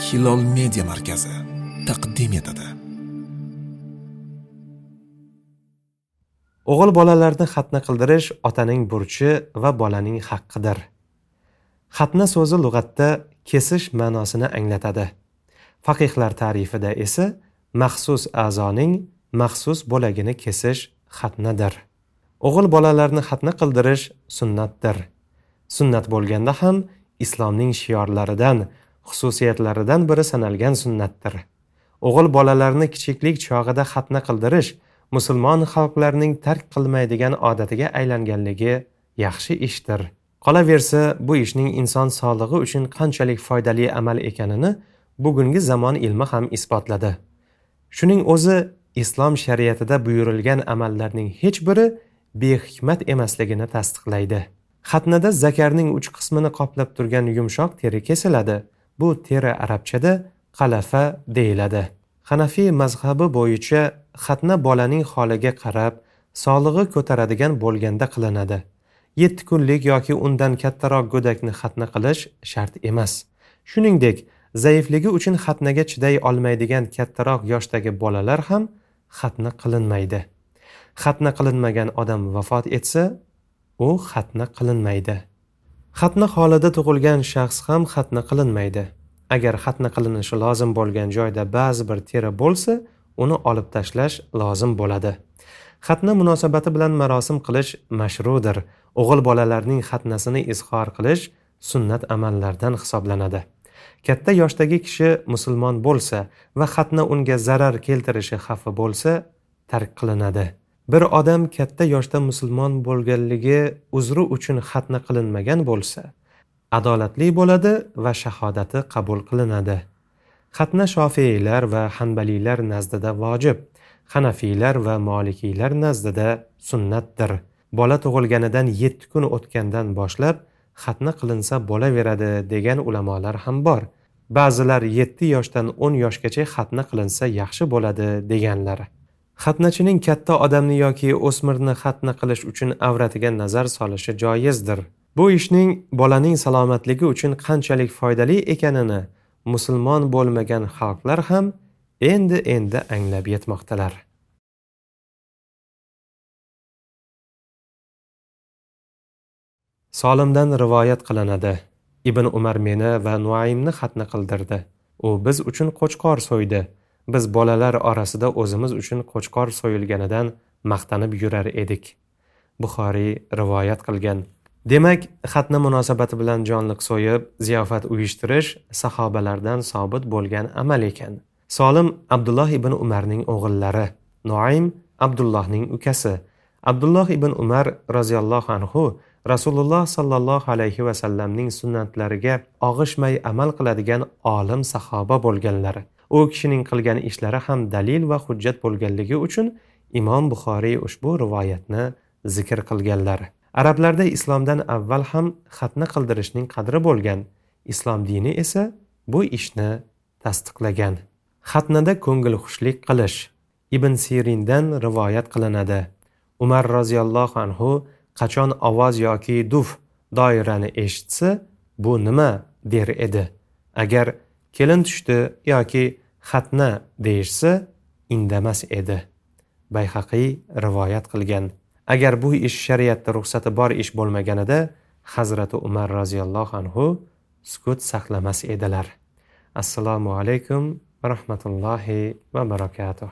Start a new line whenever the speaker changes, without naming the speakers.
hilol media markazi taqdim etadi.
O'g'il bolalarni xatna qildirish otaning burchi va bolaning haqqidir. Xatna so'zi lug'atda kesish ma'nosini anglatadi. Faqihlar ta'rifida esa maxsus a'zoning maxsus bo'lagini kesish xatnadir. O'g'il bolalarni xatna qildirish sunnatdir. Sunnat bo'lganda ham islomning shiorlaridan xususiyatlaridan biri sanalgan sunnatdir. O'g'il bolalarni kichiklik chog'ida xatna qildirish musulmon xalqlarning tark qilmaydigan odatiga aylanganligi yaxshi ishdir. Qolaversa bu ishning inson sog'lig'i uchun qanchalik foydali amal ekanini bugungi zamon ilmi ham isbotladi. Shuning o'zi islom shariatida buyurilgan amallarning hech biri behikmat emasligini tasdiqlaydi. Xatnada zakarning uch qismini qoplab turgan yumshoq teri kesiladi. Bu teri arabchada qalafa deyiladi. Hanafiy mazhabi bo'yicha xatna bolaning holiga qarab sog'lig'i ko'taradigan bo'lganda qilinadi. Yetti kunlik yoki undan kattaroq go'dakni xatna qilish shart emas. Shuningdek zaifligi uchun xatnaga chiday olmaydigan kattaroq yoshdagi bolalar ham xatna qilinmaydi. Xatna qilinmagan odam vafot etsa u xatna qilinmaydi. Xatna holida tug'ilgan shaxs ham xatna qilinmaydi. Agar xatna qilinishi lozim bo'lgan joyda ba'zi bir teri bo'lsa uni olib tashlash lozim bo'ladi. Xatna munosabati bilan marosim qilish mashrudir. O'g'il bolalarning xatnasini izhor qilish sunnat amallardan hisoblanadi. Katta yoshdagi kishi musulmon bo'lsa va xatna unga zarar keltirishi xavfi bo'lsa tark qilinadi. Bir odam katta yoshda musulmon bo'lganligi uzri uchun xatna qilinmagan bo'lsa adolatli bo'ladi va shahodati qabul qilinadi. Xatna shofiylar va hanbaliylar nazdida vojib hanafiylar va molikiylar nazdida sunnatdir. Bola tug'ilganidan yetti kun o'tgandan boshlab xatna qilinsa bo'laveradi degan ulamolar ham bor. Ba'zilar yetti yoshdan o'n yoshgacha xatna qilinsa yaxshi bo'ladi deganlar. Xatnachining katta odamni yoki o'smirni xatna qilish uchun avratiga nazar solishi joizdir. Bu ishning bolaning salomatligi uchun qanchalik foydali ekanini musulmon bo'lmagan xalqlar ham endi endi anglab yetmoqdalar. Solimdan rivoyat qilinadi. Ibn umar meni va nuaymni xatna qildirdi. U biz uchun qo'chqor so'ydi. Biz bolalar orasida o'zimiz uchun qo'chqor so'yilganidan maqtanib yurar edik. Buxoriy rivoyat qilgan. Demak xatna munosabati bilan jonliq so'yib ziyofat uyushtirish sahobalardan sobit bo'lgan amal ekan. Solim abdulloh ibn umarning o'g'illari noaym abdullohning ukasi. Abdulloh ibn umar roziyallohu anhu rasululloh sollallohu alayhi vasallamning sunnatlariga og'ishmay amal qiladigan olim sahoba bo'lganlar. U kishining qilgan ishlari ham dalil va hujjat bo'lganligi uchun imom buxoriy ushbu rivoyatni zikr qilganlar. Arablarda islomdan avval ham xatna qildirishning qadri bo'lgan. Islom dini esa bu ishni tasdiqlagan. Xatnada ko'ngilxushlik qilish. Ibn sirindan rivoyat qilinadi. Umar roziyallohu anhu qachon ovoz yoki duf doirani eshitsa bu nima der edi? Agar kelin tushdi yoki xatna deyishsa indamas edi. Bayhaqiy rivoyat qilgan. Agar bu ish shariatda ruxsati bor ish bo'lmaganida hazrati umar roziyallohu anhu sukut saqlamas edilar. Assalomu alaykum va rahmatullohi va barakatuh.